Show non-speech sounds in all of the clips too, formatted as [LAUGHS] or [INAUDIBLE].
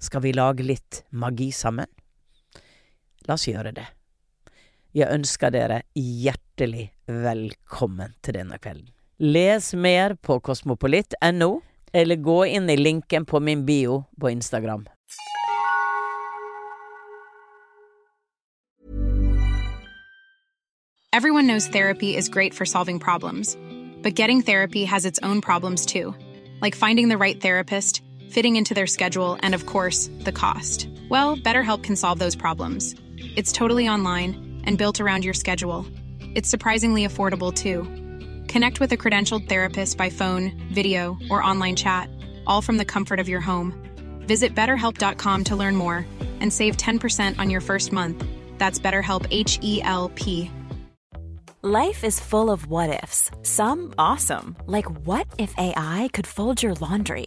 Skal vi lage litt magi sammen? La oss gjøre det. Jeg ønsker dere hjertelig velkommen til denne kvelden. Les mer på kosmopolitt.no, eller gå inn i linken på min bio på Instagram. Everyone knows therapy is great for solving problems, but getting therapy has its own problems too, like finding the right therapist fitting into their schedule, and of course, the cost. Well, BetterHelp can solve those problems. It's totally online and built around your schedule. It's surprisingly affordable too. Connect with a credentialed therapist by phone, video, or online chat, all from the comfort of your home. Visit betterhelp.com to learn more and save 10% on your first month. That's BetterHelp H E L P. Life is full of what ifs, some awesome, like what if AI could fold your laundry?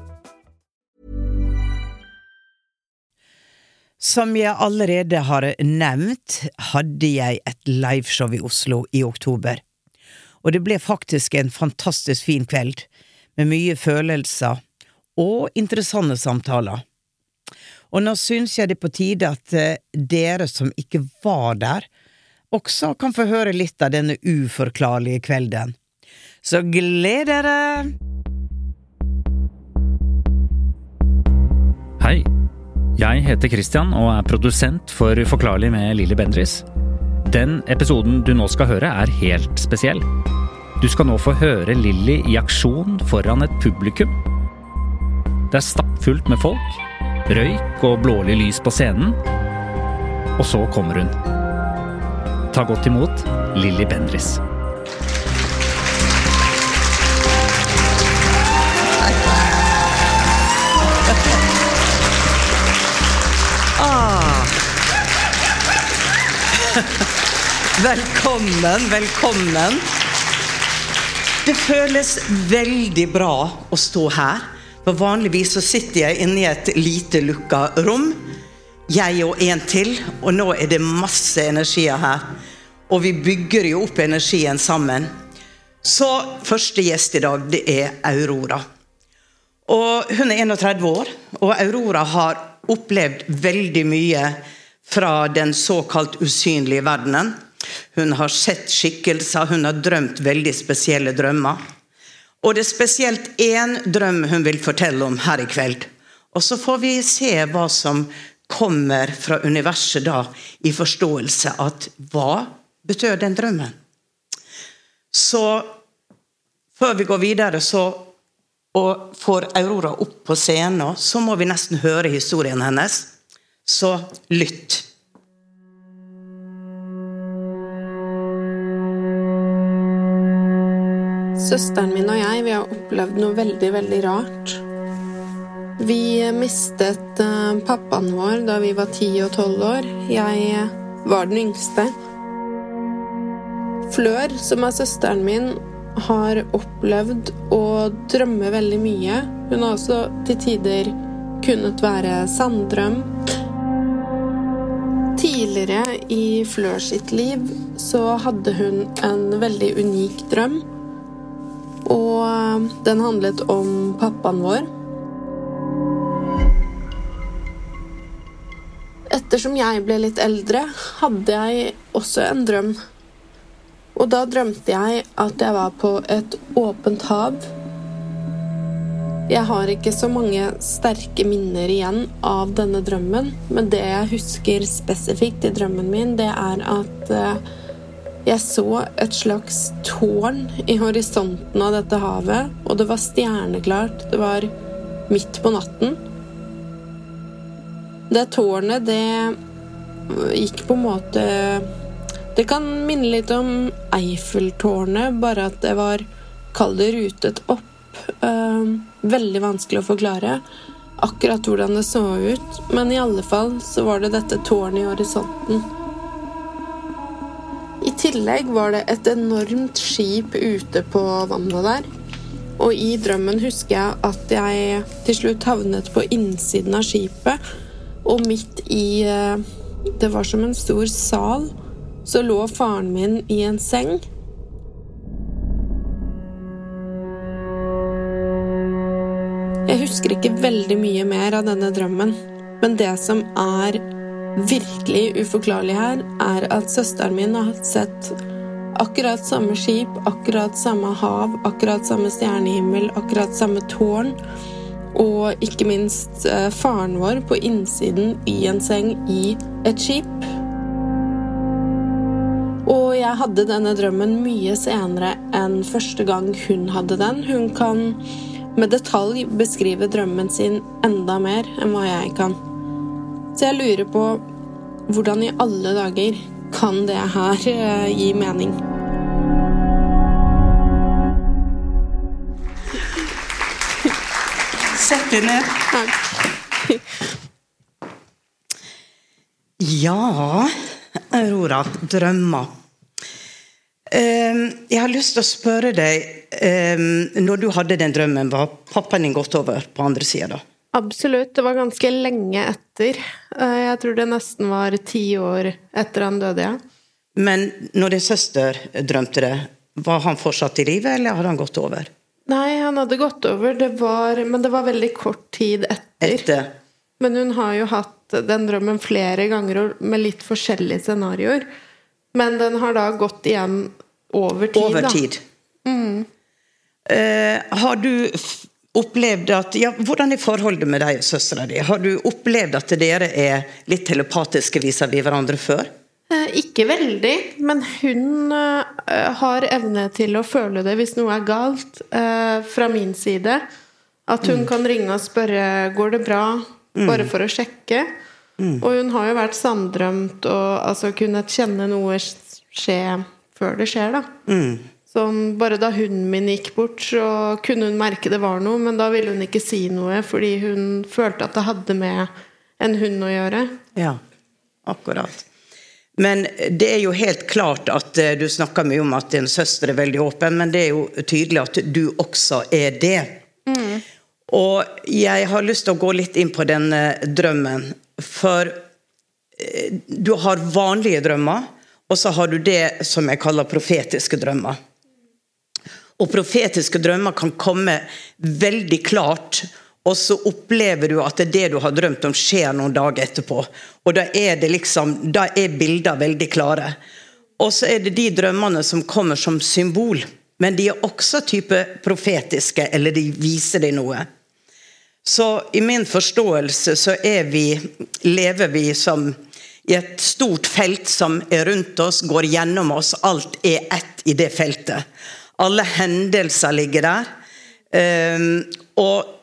Som jeg allerede har nevnt, hadde jeg et liveshow i Oslo i oktober. Og det ble faktisk en fantastisk fin kveld, med mye følelser og interessante samtaler. Og nå syns jeg det er på tide at eh, dere som ikke var der, også kan få høre litt av denne uforklarlige kvelden. Så gled dere! Hei, jeg heter Christian og er produsent for Forklarlig med Lilly Bendris. Den episoden du nå skal høre, er helt spesiell. Du skal nå få høre Lilly i aksjon foran et publikum. Det er stappfullt med folk, røyk og blålig lys på scenen. Og så kommer hun. Ta godt imot Lilly Bendris. [LAUGHS] velkommen, velkommen. Det føles veldig bra å stå her. For Vanligvis så sitter jeg inne i et lite lukka rom. Jeg og en til, og nå er det masse energier her. Og vi bygger jo opp energien sammen. Så første gjest i dag, det er Aurora. Og hun er 31 år, og Aurora har opplevd veldig mye fra den såkalt usynlige verdenen. Hun har sett skikkelser, hun har drømt veldig spesielle drømmer. Og det er spesielt én drøm hun vil fortelle om her i kveld. Og så får vi se hva som kommer fra universet da, i forståelse at hva betød den drømmen? Så før vi går videre, så og får Aurora opp på scenen, så må vi nesten høre historien hennes. Så lytt. Søsteren min og jeg vi har opplevd noe veldig, veldig rart. Vi mistet uh, pappaen vår da vi var ti og tolv år. Jeg uh, var den yngste. Flør, som er søsteren min, har opplevd å drømme veldig mye. Hun har også til tider kunnet være sanndrøm. Tidligere i Flør sitt liv så hadde hun en veldig unik drøm. Og den handlet om pappaen vår. Ettersom jeg ble litt eldre, hadde jeg også en drøm. Og da drømte jeg at jeg var på et åpent hav. Jeg har ikke så mange sterke minner igjen av denne drømmen, men det jeg husker spesifikt i drømmen min, det er at Jeg så et slags tårn i horisonten av dette havet, og det var stjerneklart. Det var midt på natten. Det tårnet, det gikk på en måte Det kan minne litt om Eiffeltårnet, bare at det var Kall det rutet opp. Uh, veldig vanskelig å forklare akkurat hvordan det så ut, men i alle fall så var det dette tårnet i horisonten. I tillegg var det et enormt skip ute på vannet der. Og i drømmen husker jeg at jeg til slutt havnet på innsiden av skipet. Og midt i eh, Det var som en stor sal. Så lå faren min i en seng. Husker ikke veldig mye mer av denne drømmen. Men det som er virkelig uforklarlig her, er at søsteren min har sett akkurat samme skip, akkurat samme hav, akkurat samme stjernehimmel, akkurat samme tårn. Og ikke minst eh, faren vår på innsiden i en seng i et skip. Og jeg hadde denne drømmen mye senere enn første gang hun hadde den. Hun kan med detalj beskrive drømmen sin enda mer enn hva jeg kan. Så jeg lurer på hvordan i alle dager kan det her eh, gi mening? Sett deg ned. Takk. Ja, Aurora. Drømmer. Ehm, jeg har lyst til å spørre deg ehm, Når du hadde den drømmen, var pappaen din gått over på andre sida da? Absolutt. Det var ganske lenge etter. Eh, jeg tror det nesten var ti år etter han døde, ja. Men når din søster drømte det, var han fortsatt i live, eller hadde han gått over? Nei, han hadde gått over, det var, men det var veldig kort tid etter. Etter? Men hun har jo hatt den drømmen flere ganger med litt forskjellige scenarioer. Men den har da gått igjen over tid, over tid. Mm. Uh, har du opplevd at ja, Hvordan er forholdet med deg og søstera di? Har du opplevd at dere er litt telepatiske vis-à-vis hverandre før? Eh, ikke veldig, men hun uh, har evne til å føle det hvis noe er galt, fra min side. At hun mm. kan ringe og spørre går det bra, mm. bare for å sjekke. Mm. Og hun har jo vært sanndrømt og altså kunnet kjenne noe skje før det skjer, da. Mm. Sånn, bare da hunden min gikk bort, så kunne hun merke det var noe, men da ville hun ikke si noe fordi hun følte at det hadde med en hund å gjøre. Ja, akkurat. Men det er jo helt klart at eh, du snakker mye om at din søster er veldig åpen, men det er jo tydelig at du også er det. Mm. Og jeg har lyst til å gå litt inn på denne drømmen, for eh, du har vanlige drømmer, og så har du det som jeg kaller profetiske drømmer. Og profetiske drømmer kan komme veldig klart, og så opplever du at det det du har drømt om, skjer noen dager etterpå. Og da er liksom, er bilder veldig klare. Og så er det de drømmene som kommer som symbol, men de er også type profetiske, eller de viser deg noe. Så i min forståelse så er vi, lever vi som i et stort felt som er rundt oss, går gjennom oss. Alt er ett i det feltet. Alle hendelser ligger der. Um, og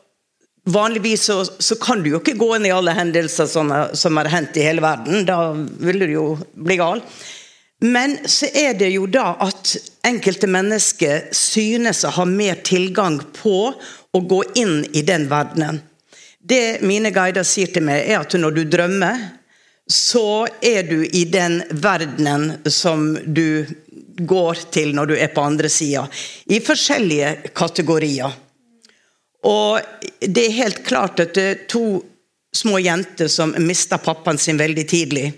vanligvis så, så, kan du jo ikke gå inn i alle hendelser som, har hendt i hele verden. Da ville du jo bli gal. Men så er det jo da at enkelte mennesker synes å ha mer tilgang på å gå inn i den verdenen. Det mine guider sier til meg, er at når du drømmer, så er du i den verdenen som du går til når du er på andre sida, i forskjellige kategorier. Og det er helt klart at det er to små jenter som mista pappaen sin veldig tidlig,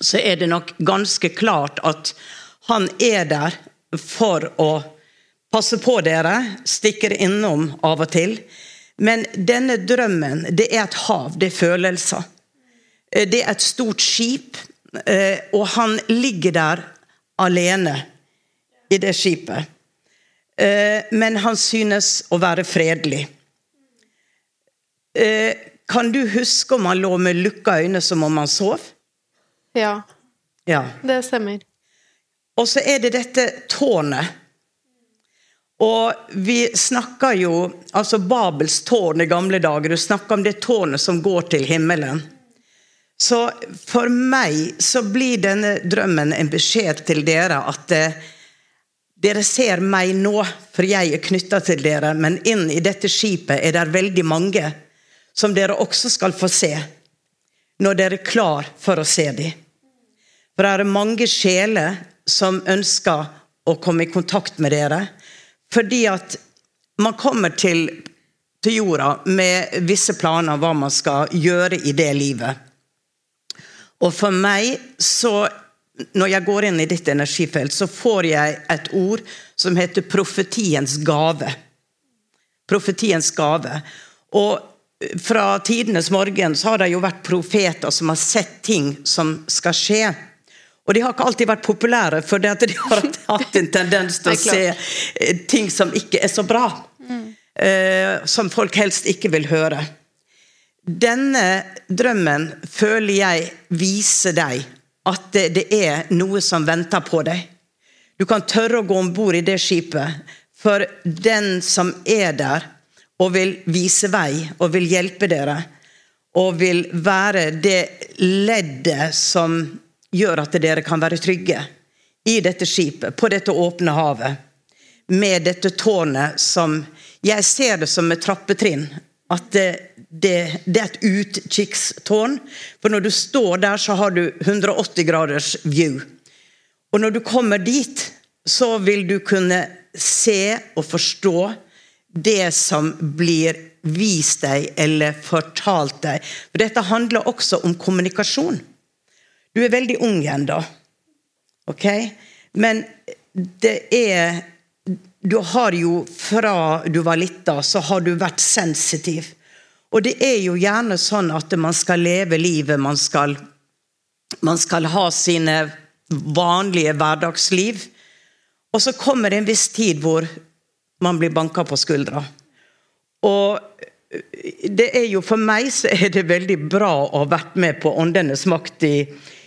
så er det nok ganske klart at han er der for å passe på dere, stikker innom av og til. Men denne drømmen, det er et hav, det er følelser. Eh, det er et stort skip, eh, og han ligger der alene i det skipet. Eh, men han synes å være fredelig. Kan du huske om han lå med lukka øyne som om han sov? Ja. ja. Det stemmer. Og så er det dette tårnet. Og vi snakker jo Altså Babels tårn i gamle dager. Du snakker om det tårnet som går til himmelen. Så for meg så blir denne drømmen en beskjed til dere at eh, dere ser meg nå, for jeg er knytta til dere, men inn i dette skipet er det veldig mange som dere også skal få se, når dere er klar for å se dem. For det er mange sjeler som ønsker å komme i kontakt med dere, fordi at man kommer til, til jorda med visse planer hva man skal gjøre i det livet. Og for meg så når jeg går inn i ditt energifelt, så får jeg et ord som heter profetiens gave. Profetiens gave. Og fra tidenes morgen så har det jo vært profeter som har sett ting som skal skje. Og de har ikke alltid vært populære, for de har [LAUGHS] hatt en tendens til å se eh, ting som ikke er så bra. Mm. Som folk helst ikke vil høre. Denne drømmen føler jeg viser deg at det, er noe som venter på deg. Du kan tørre å gå om bord i det skipet, for den som er der og vil vise vei og vil hjelpe dere, og vil være det leddet som gjør at dere kan være trygge i dette skipet, på dette åpne havet, med dette tårnet som Jeg ser det som et trappetrinn at det, det, det, er et utkikkstårn. For når du står der, så har du 180 graders view. Og når du kommer dit, så vil du kunne se og forstå det som blir vist deg eller fortalt deg. For dette handler også om kommunikasjon. Du er veldig ung ennå. Ok? Men det er du har jo fra du var lita, så har du vært sensitiv. Og det er jo gjerne sånn at man skal leve livet, man skal, man skal ha sine vanlige hverdagsliv. Og så kommer det en viss tid hvor man blir banka på skuldra. Og det er jo For meg så er det veldig bra å ha vært med på Åndenes makt i,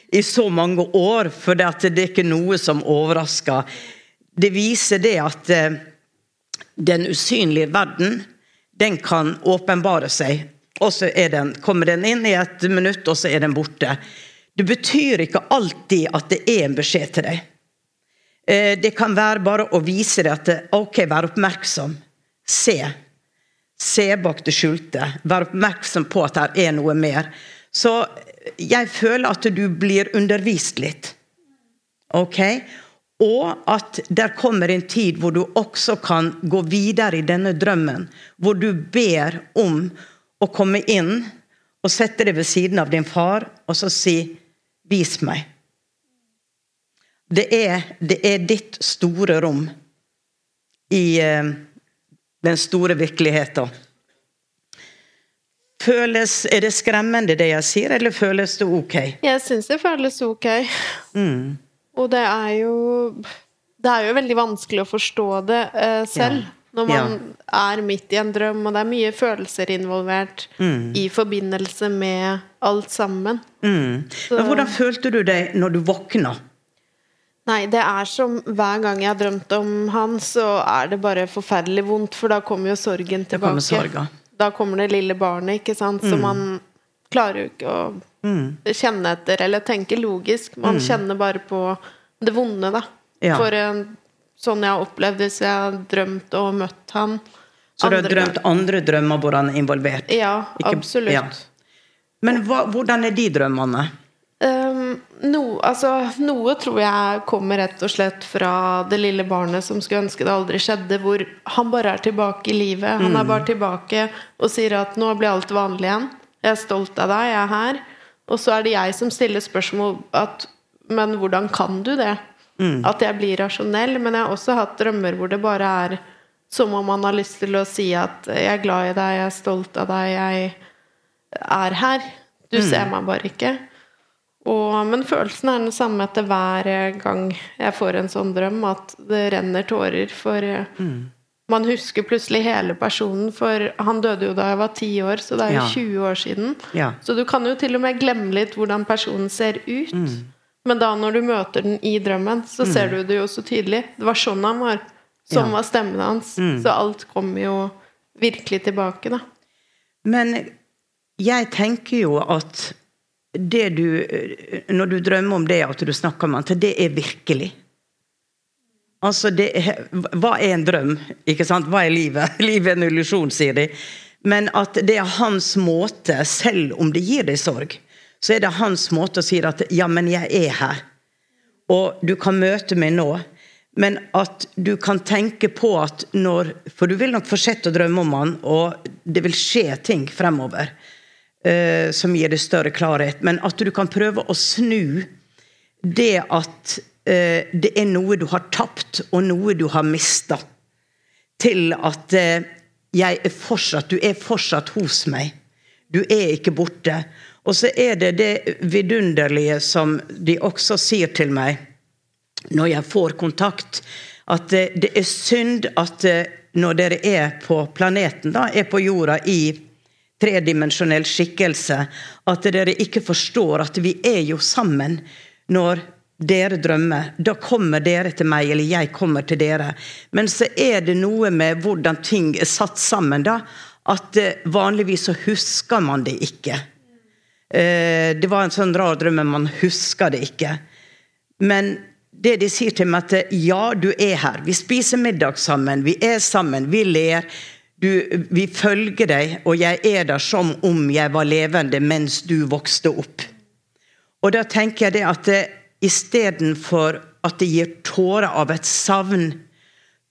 i så mange år, for det, det er ikke noe som overrasker det viser det at eh, den usynlige verden, den kan åpenbare seg. Og så den, kommer den inn i et minutt, og så er den borte. Det betyr ikke alltid at det er en beskjed til deg. Eh, det kan være bare å vise deg at det, ok, vær oppmerksom. Se. Se bak det skjulte. Vær oppmerksom på at det er noe mer. Så jeg føler at du blir undervist litt. Ok? Og at der kommer en tid hvor du også kan gå videre i denne drømmen. Hvor du ber om å komme inn og sette deg ved siden av din far og så si 'Vis meg'. Det er, det er ditt store rom i eh, den store virkeligheten. Føles, Er det skremmende det jeg sier, eller føles det ok? Jeg syns det føles ok. Mm. Og det er jo Det er jo veldig vanskelig å forstå det uh, selv. Ja. Når man ja. er midt i en drøm, og det er mye følelser involvert mm. i forbindelse med alt sammen. Mm. Men hvordan følte du deg når du våkna? Nei, det er som hver gang jeg har drømt om han, så er det bare forferdelig vondt, for da kommer jo sorgen tilbake. Kommer. Da kommer det lille barnet, ikke sant. Så mm. man klarer jo ikke å Mm. Kjenne etter, eller tenke logisk. Man mm. kjenner bare på det vonde, da. Ja. For sånn jeg har opplevd hvis jeg har drømt og møtt han. Så du har drømt andre drømmer hvor han er involvert? Ja, Ikke, absolutt. Ja. Men hva, hvordan er de drømmene? Um, no, altså, noe tror jeg kommer rett og slett fra det lille barnet som skulle ønske det aldri skjedde, hvor han bare er tilbake i livet. Han er mm. bare tilbake og sier at 'nå blir alt vanlig igjen'. Jeg er stolt av deg, jeg er her. Og så er det jeg som stiller spørsmål at Men hvordan kan du det? Mm. At jeg blir rasjonell. Men jeg har også hatt drømmer hvor det bare er som om man har lyst til å si at 'jeg er glad i deg, jeg er stolt av deg, jeg er her'. Du mm. ser meg bare ikke. Og, men følelsen er den samme etter hver gang jeg får en sånn drøm, at det renner tårer. For mm man husker plutselig hele personen, for han døde jo da jeg var ti år, så det er jo ja. 20 år siden. Ja. Så du kan jo til og med glemme litt hvordan personen ser ut. Mm. Men da når du møter den i drømmen, så ser du det jo så tydelig. Det var sånn han var. Sånn Ja. var stemmen hans. Så alt kommer jo virkelig tilbake, da. Men jeg tenker jo at det du Når du drømmer om det, at du snakker med han, til det er virkelig. Altså, det hva er en drøm? Ikke sant? Hva er livet? [LAUGHS] Livet er en illusjon, sier de. Men at det er hans måte, selv om det gir deg sorg, så er det hans måte å si at 'ja, men jeg er her'. Og du kan møte meg nå. Men at du kan tenke på at når For du vil nok fortsette å drømme om han, og det vil skje ting fremover uh, som gir deg større klarhet. Men at du kan prøve å snu det at det er noe du har tapt, og noe du har mista, til at eh, jeg er fortsatt, du er fortsatt hos meg. Du er ikke borte. Og så er det det vidunderlige som de også sier til meg når jeg får kontakt, at eh, det er synd at eh, når dere er på planeten, da, er på jorda i tredimensjonell skikkelse, at dere ikke forstår at vi er jo sammen når dere drømmer. Da kommer dere til meg, eller jeg kommer til dere. Men så er det noe med hvordan ting er satt sammen, da, at eh, vanligvis så husker man det ikke. Eh, Det var en sånn rar drøm, men man husker det ikke. Men det de sier til meg, at ja, du er her. Vi spiser middag sammen, vi er sammen, vi ler. Du, vi følger deg, og jeg er der som om jeg var levende mens du vokste opp. Og da tenker jeg det at istedenfor at det gir tårer av et savn,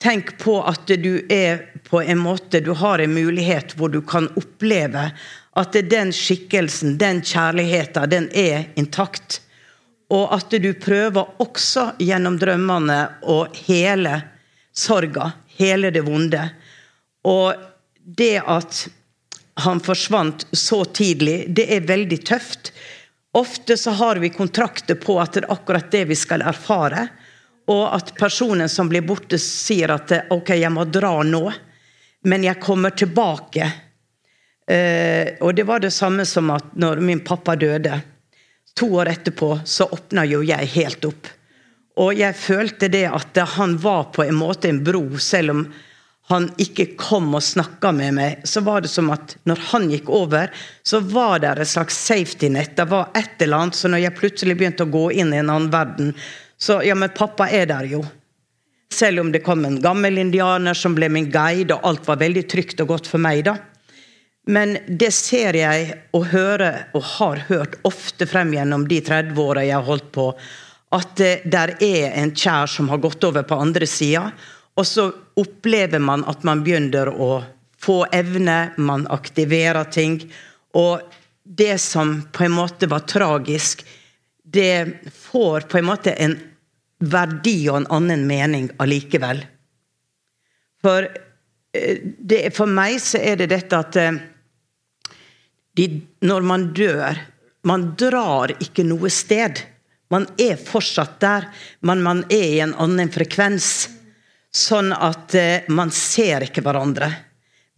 tenk på at du er på en måte Du har en mulighet hvor du kan oppleve at den skikkelsen, den kjærligheten, den er intakt. Og at du prøver også gjennom drømmene å hele sorga, hele det vonde. Og det at han forsvant så tidlig, det er veldig tøft. Ofte så har vi kontrakter på at det er akkurat det vi skal erfare. Og at personen som blir borte, sier at ok, jeg må dra nå, men jeg kommer tilbake. Eh, og det var det samme som at når min pappa døde, to år etterpå, så åpna jo jeg helt opp. Og jeg følte det at han var på en måte en bro, selv om han ikke kom og snakka med meg. Så var det som at når han gikk over, så var det et slags safety net. Det var et eller annet. Så når jeg plutselig begynte å gå inn i en annen verden, så ja, men pappa er der jo. Selv om det kom en gammel indianer som ble min guide, og alt var veldig trygt og godt for meg, da. Men det ser jeg og hører, og har hørt ofte frem gjennom de 30 åra jeg har holdt på, at det der er en kjær som har gått over på andre sida, og så opplever man at man begynner å få evne, man aktiverer ting. Og det som på en måte var tragisk, det får på en måte en verdi og en annen mening allikevel. For, eh, det, for meg så er det dette at eh, de, når man dør Man drar ikke noe sted. Man er fortsatt der, men man er i en annen frekvens. Sånn at eh, man ser ikke hverandre,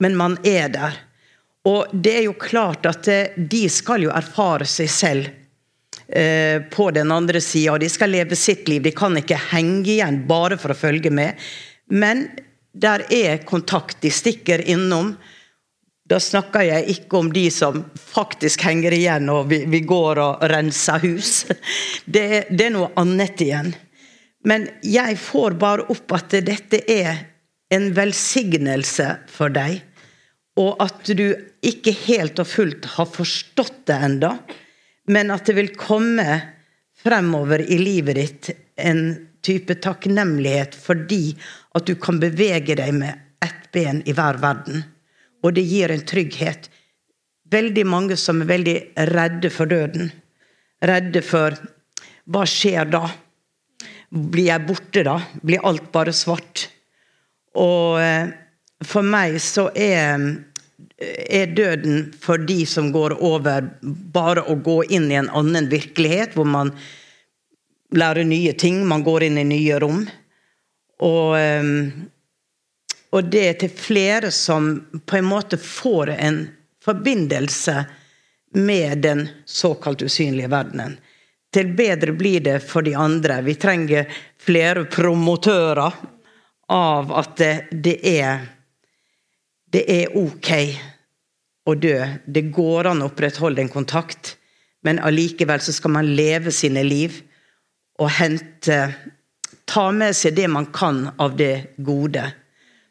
men man er der. Og det er jo klart at eh, de skal jo erfare seg selv eh, på den andre sida, og de skal leve sitt liv. De kan ikke henge igjen bare for å følge med. Men der er kontakt. De stikker innom. Da snakker jeg ikke om de som faktisk henger igjen, og vi, vi går og renser hus. [LAUGHS] Det, det er noe annet igjen. Men jeg får bare opp at dette er en velsignelse for deg, og at du ikke helt og fullt har forstått det enda, men at det vil komme fremover i livet ditt en type takknemlighet fordi at du kan bevege deg med ett ben i hver verden. Og det gir en trygghet. Veldig mange som er veldig redde for døden. Redde for hva skjer da? Blir jeg borte da? Blir alt bare svart? Og eh, for meg så er, er døden for de som går over bare å gå inn i en annen virkelighet, hvor man lærer nye ting, man går inn i nye rom. Og eh, og det er til flere som på en måte får en forbindelse med den såkalt usynlige verdenen. Til bedre blir det for de andre. Vi trenger flere promotører av at det, det er Det er ok å dø. Det går an å opprettholde en kontakt, men allikevel så skal man leve sine liv og hente Ta med seg det man kan av det gode.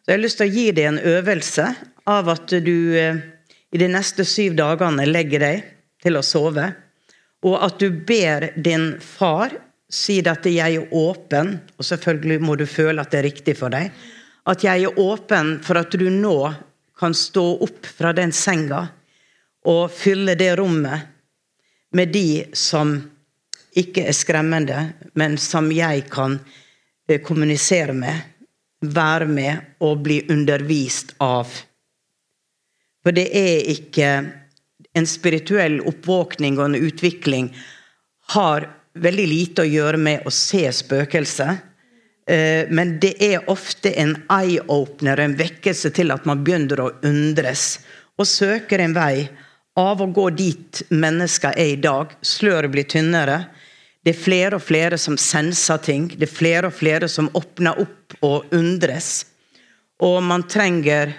Så Jeg har lyst til å gi deg en øvelse av at du eh, i de neste syv dagene legger deg til å sove, og at du ber din far si at 'jeg er åpen', og selvfølgelig må du føle at det er riktig for deg, at 'jeg er åpen for at du nå kan stå opp fra den senga og fylle det rommet med de som ikke er skremmende, men som jeg kan eh, kommunisere med, være med og bli undervist av. For det er ikke en spirituell oppvåkning og en utvikling har veldig lite å gjøre med å se spøkelser. Eh, men det er ofte en eye-opener, en vekkelse til at man begynner å undres. Og søker en vei av å gå dit mennesker er i dag. Sløret blir tynnere. Det er flere og flere som senser ting. Det er flere og flere som åpner opp og undres. Og man trenger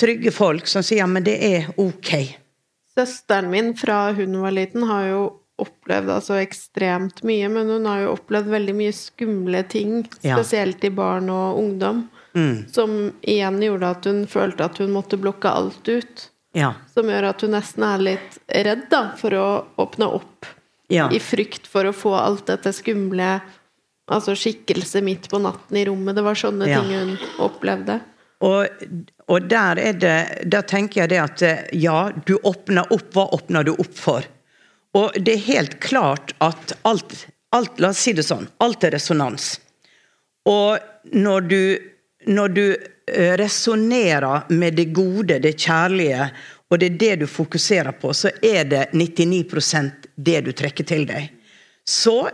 trygge folk som sier ja, men det er ok. Søsteren min fra hun var liten, har jo opplevd altså ekstremt mye, men hun har jo opplevd veldig mye skumle ting, spesielt i barn og ungdom, Mm. som igjen gjorde at hun følte at hun måtte blokke alt ut. Ja. Som gjør at hun nesten er litt redd da, for å åpne opp, ja. i frykt for å få alt dette skumle Altså skikkelse midt på natten i rommet. Det var sånne Ja. ting hun opplevde. Og, og der er det Da tenker jeg det at eh, ja, du åpner opp. Hva åpner du opp for? Og det er helt klart at alt, alt La oss si det sånn. Alt er resonans. Og når du, når du eh, resonnerer med det gode, det kjærlige, og det er det du fokuserer på, så er det 99% det du trekker til deg. Så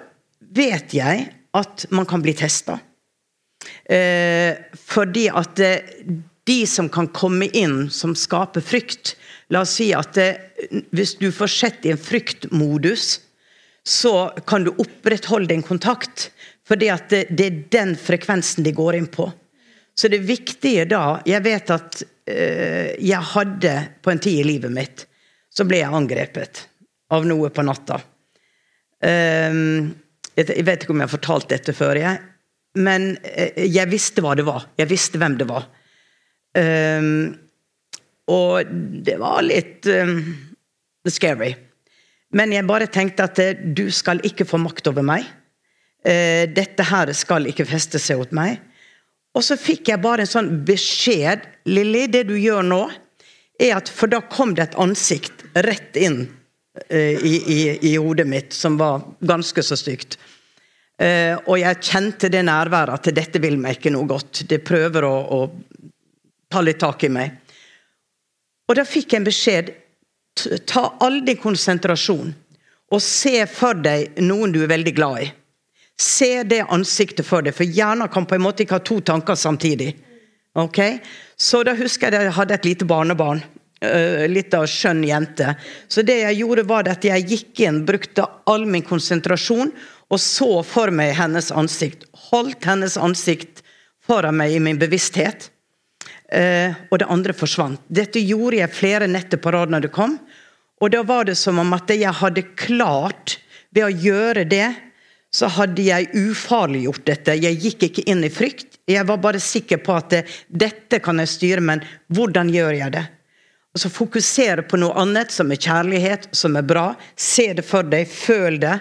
vet jeg at man kan bli testa. Eh, fordi at eh, de som kan komme inn som skaper frykt La oss si at eh, hvis du får sett i en fryktmodus, så kan du opprettholde en kontakt. Fordi at det, er den frekvensen de går inn på. Så det viktige da Jeg vet at eh, jeg hadde på en tid i livet mitt så ble jeg angrepet av noe på natta. Jeg jeg vet ikke om jeg har fortalt dette før, jeg. Men eh, jeg visste hva det var. Jeg visste hvem det var. Um, og det var litt um, scary. Men jeg bare tenkte at eh, du skal ikke få makt over meg. Uh, dette her skal ikke feste seg hos meg. Og så fikk jeg bare en sånn beskjed. Lilly, det du gjør nå, er at For da kom det et ansikt rett inn uh, i, i, i hodet mitt som var ganske så stygt. Eh, og jeg kjente det nærværet at dette vil meg ikke noe godt. Det prøver å, å ta litt tak i meg. Og da fikk jeg en beskjed. Ta all din konsentrasjon og se for deg noen du er veldig glad i. Se det ansiktet for deg, for hjernen kan på en måte ikke ha to tanker samtidig. Ok? Så da husker jeg at jeg hadde et lite barnebarn. Uh, litt av skjønn jente. Så det jeg gjorde, var at jeg gikk inn, brukte all min konsentrasjon og så for meg hennes ansikt. Holdt hennes ansikt foran meg i min bevissthet. Eh, og det andre forsvant. Dette gjorde jeg flere netter på rad når det kom. Og da var det som om at jeg hadde klart, ved å gjøre det, så hadde jeg ufarliggjort dette. Jeg gikk ikke inn i frykt. Jeg var bare sikker på at det, dette kan jeg styre, men hvordan gjør jeg det? Og så Fokusere på noe annet som er kjærlighet, som er bra. Se det for deg, føl det.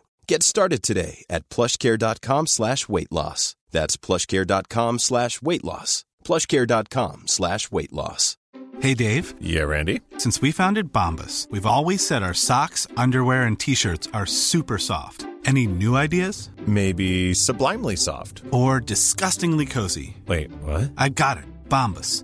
Get started today at plushcare.com slash weight loss. That's plushcare.com slash weight loss. plushcare.com slash weight loss. Hey Dave, Yeah, Randy. since we founded Bombus, we've always said our socks, underwear, and t shirts are super soft. Any new ideas? Maybe sublimely soft. Or disgustingly cozy? Wait, what? I got it. Bombas.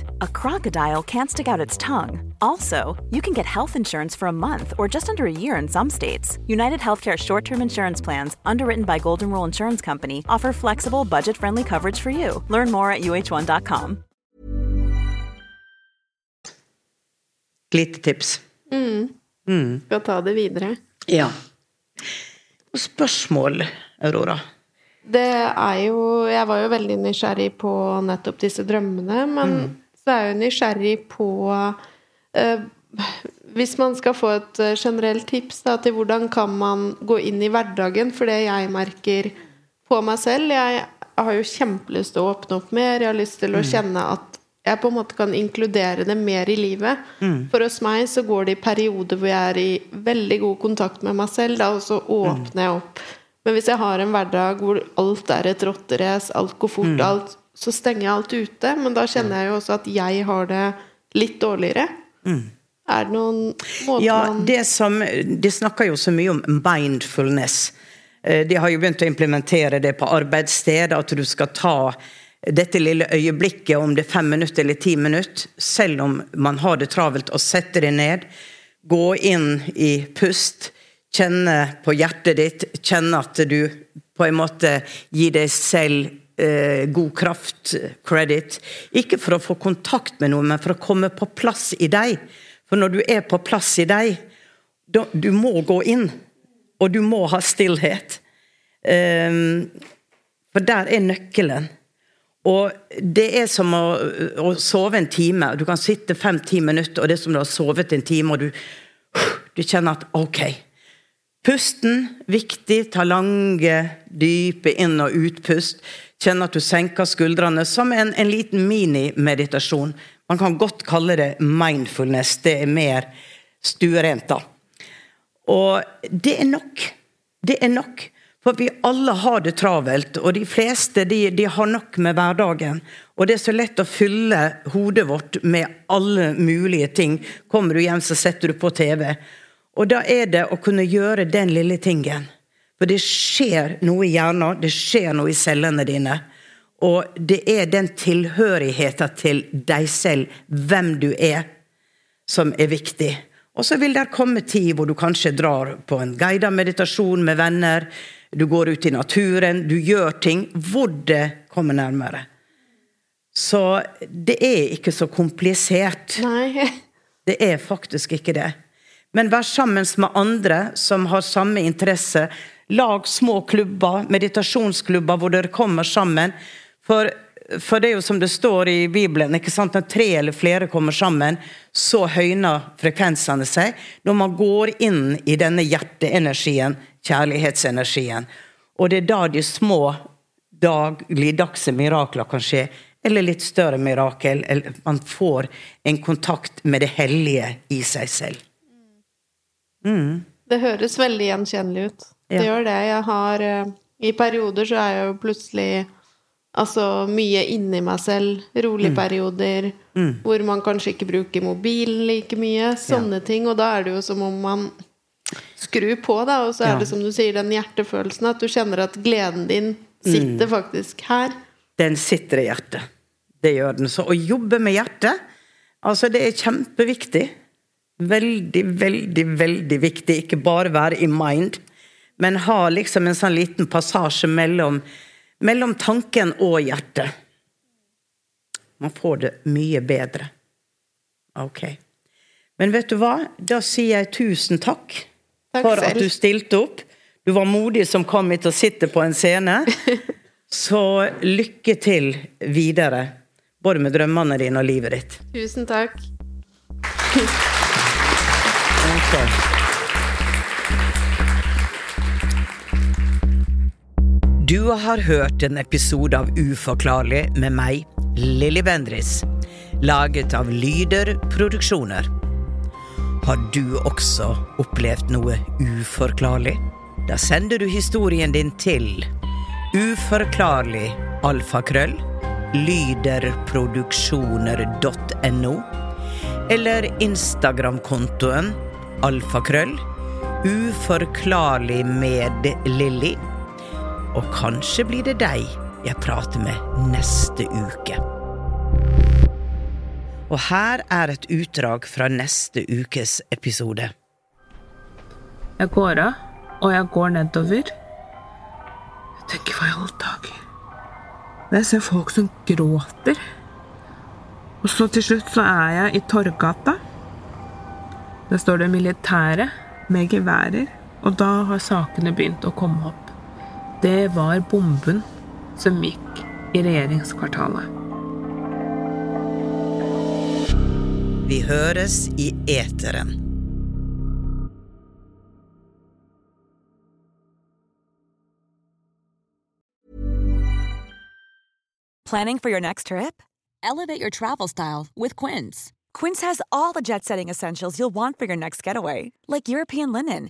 a crocodile can't stick out its tongue. Also, you can get health insurance for a month or just under a year in some states. United Healthcare short term insurance plans, underwritten by Golden Rule Insurance Company, offer flexible, budget friendly coverage for you. Learn more at uh1.com. Lite tips. Skal ta det videre. Ja. Og spørsmål, Aurora? Det er jo Jeg var jo veldig nysgjerrig på nettopp disse drømmene, men så er jeg jo nysgjerrig på eh, Hvis man skal få et eh, generelt tips da, til hvordan kan man gå inn i hverdagen, for det jeg merker på meg selv Jeg har jo kjempelyst til å åpne opp mer, jeg har lyst til å kjenne at jeg på en måte kan inkludere det mer i livet. For hos meg så går det i perioder hvor jeg er i veldig god kontakt med meg selv, da, og så åpner jeg opp. Men hvis jeg har en hverdag hvor alt er et rotterace, alt går fort, alt, så stenger jeg alt ute. Men da kjenner jeg jo også at jeg har det litt dårligere. Er det noen måter Ja, man det som De snakker jo så mye om mindfulness. Eh, De har jo begynt å implementere det på arbeidssted, at du skal ta dette lille øyeblikket, om det er fem minutter eller ti minutter, selv om man har det travelt, og sette det ned. Gå inn i pust, kjenne på hjertet ditt, kjenne at du på en måte gir deg selv eh, god kraft, credit. Ikke for å få kontakt med noe, men for å komme på plass i deg. For når du er på plass i deg, da, du må gå inn, og du må ha stillhet. Um, for der er nøkkelen. Og det er som å, å sove en time. Du kan sitte fem-ti minutter, og det er som du har sovet en time, og du, du kjenner at ok. Pusten, viktig. Ta lange, dype inn- og utpust. Kjenne at du senker skuldrene, som en, en liten minimeditasjon. Man kan godt kalle det mindfulness. Det er mer stuerent, da. Og det er nok. Det er nok. For vi alle har det travelt, og de fleste de, de har nok med hverdagen. Og det er så lett å fylle hodet vårt med alle mulige ting. Kommer du hjem, så setter du på TV. Og da er det å kunne gjøre den lille tingen. For det skjer noe i hjernen, det skjer noe i cellene dine. Og det er den tilhørigheten til deg selv, hvem du er, som er viktig. Og så vil det komme tid hvor du kanskje drar på en guidet meditasjon med venner. Du går ut i naturen, du gjør ting hvor det kommer nærmere. Så det er ikke så komplisert. Nei. [LAUGHS] Det er faktisk ikke det. Men vær sammen med andre som har samme interesse. Lag små klubber, meditasjonsklubber, hvor dere kommer sammen. For, for det er jo som det står i Bibelen, ikke sant? når tre eller flere kommer sammen, så høyner frekvensene seg. Når man går inn i denne hjerteenergien, kjærlighetsenergien. Og det er da de små dagligdagse mirakler kan skje. Eller litt større mirakel. Eller man får en kontakt med det hellige i seg selv. Det høres veldig gjenkjennelig ut. Det Ja. gjør det. Jeg har eh, I perioder så er jeg jo plutselig altså mye inni meg selv. Rolige perioder hvor man kanskje ikke bruker mobilen like mye. Sånne ting. Og da er det jo som om man skrur på, da, og så er Ja. det som du sier, den hjertefølelsen. At du kjenner at gleden din sitter faktisk her. Den sitter i hjertet. Det gjør den. Så å jobbe med hjertet, altså det er kjempeviktig. Veldig, veldig, veldig viktig. Ikke bare være i mind, men ha liksom en sånn liten passasje mellom, mellom tanken og hjertet. Man får det mye bedre. Ok. Men vet du hva? Da sier jeg tusen takk, Takk for at du stilte opp. Du var modig som kom hit og sitter på en scene. [LAUGHS] Så lykke til videre, både med drømmene dine og livet ditt. Tusen takk. Du har hørt en episode av Uforklarlig med meg, Lilly Bendris, laget av Lyder Produksjoner. Har du også opplevd noe uforklarlig? Da sender du historien din til uforklarlig alfakrøll lyderproduksjoner.no eller Instagram-kontoen alfakrøll uforklarlig med Lilly. Og kanskje blir det deg jeg prater med neste uke. Og her er et utdrag fra neste ukes episode. Jeg går av, og jeg går nedover. Jeg tenker hva i alle dager Når jeg ser folk som gråter Og så til slutt så er jeg i Torgata. Der står det militære med geværer, og da har sakene begynt å komme opp. Det var bomben som gikk i regjeringskvartalet. Vi høres i eteren. Planning for your next trip? Elevate your travel style with Quince. Quince has all the jet setting essentials you'll want for your next getaway, like European linen,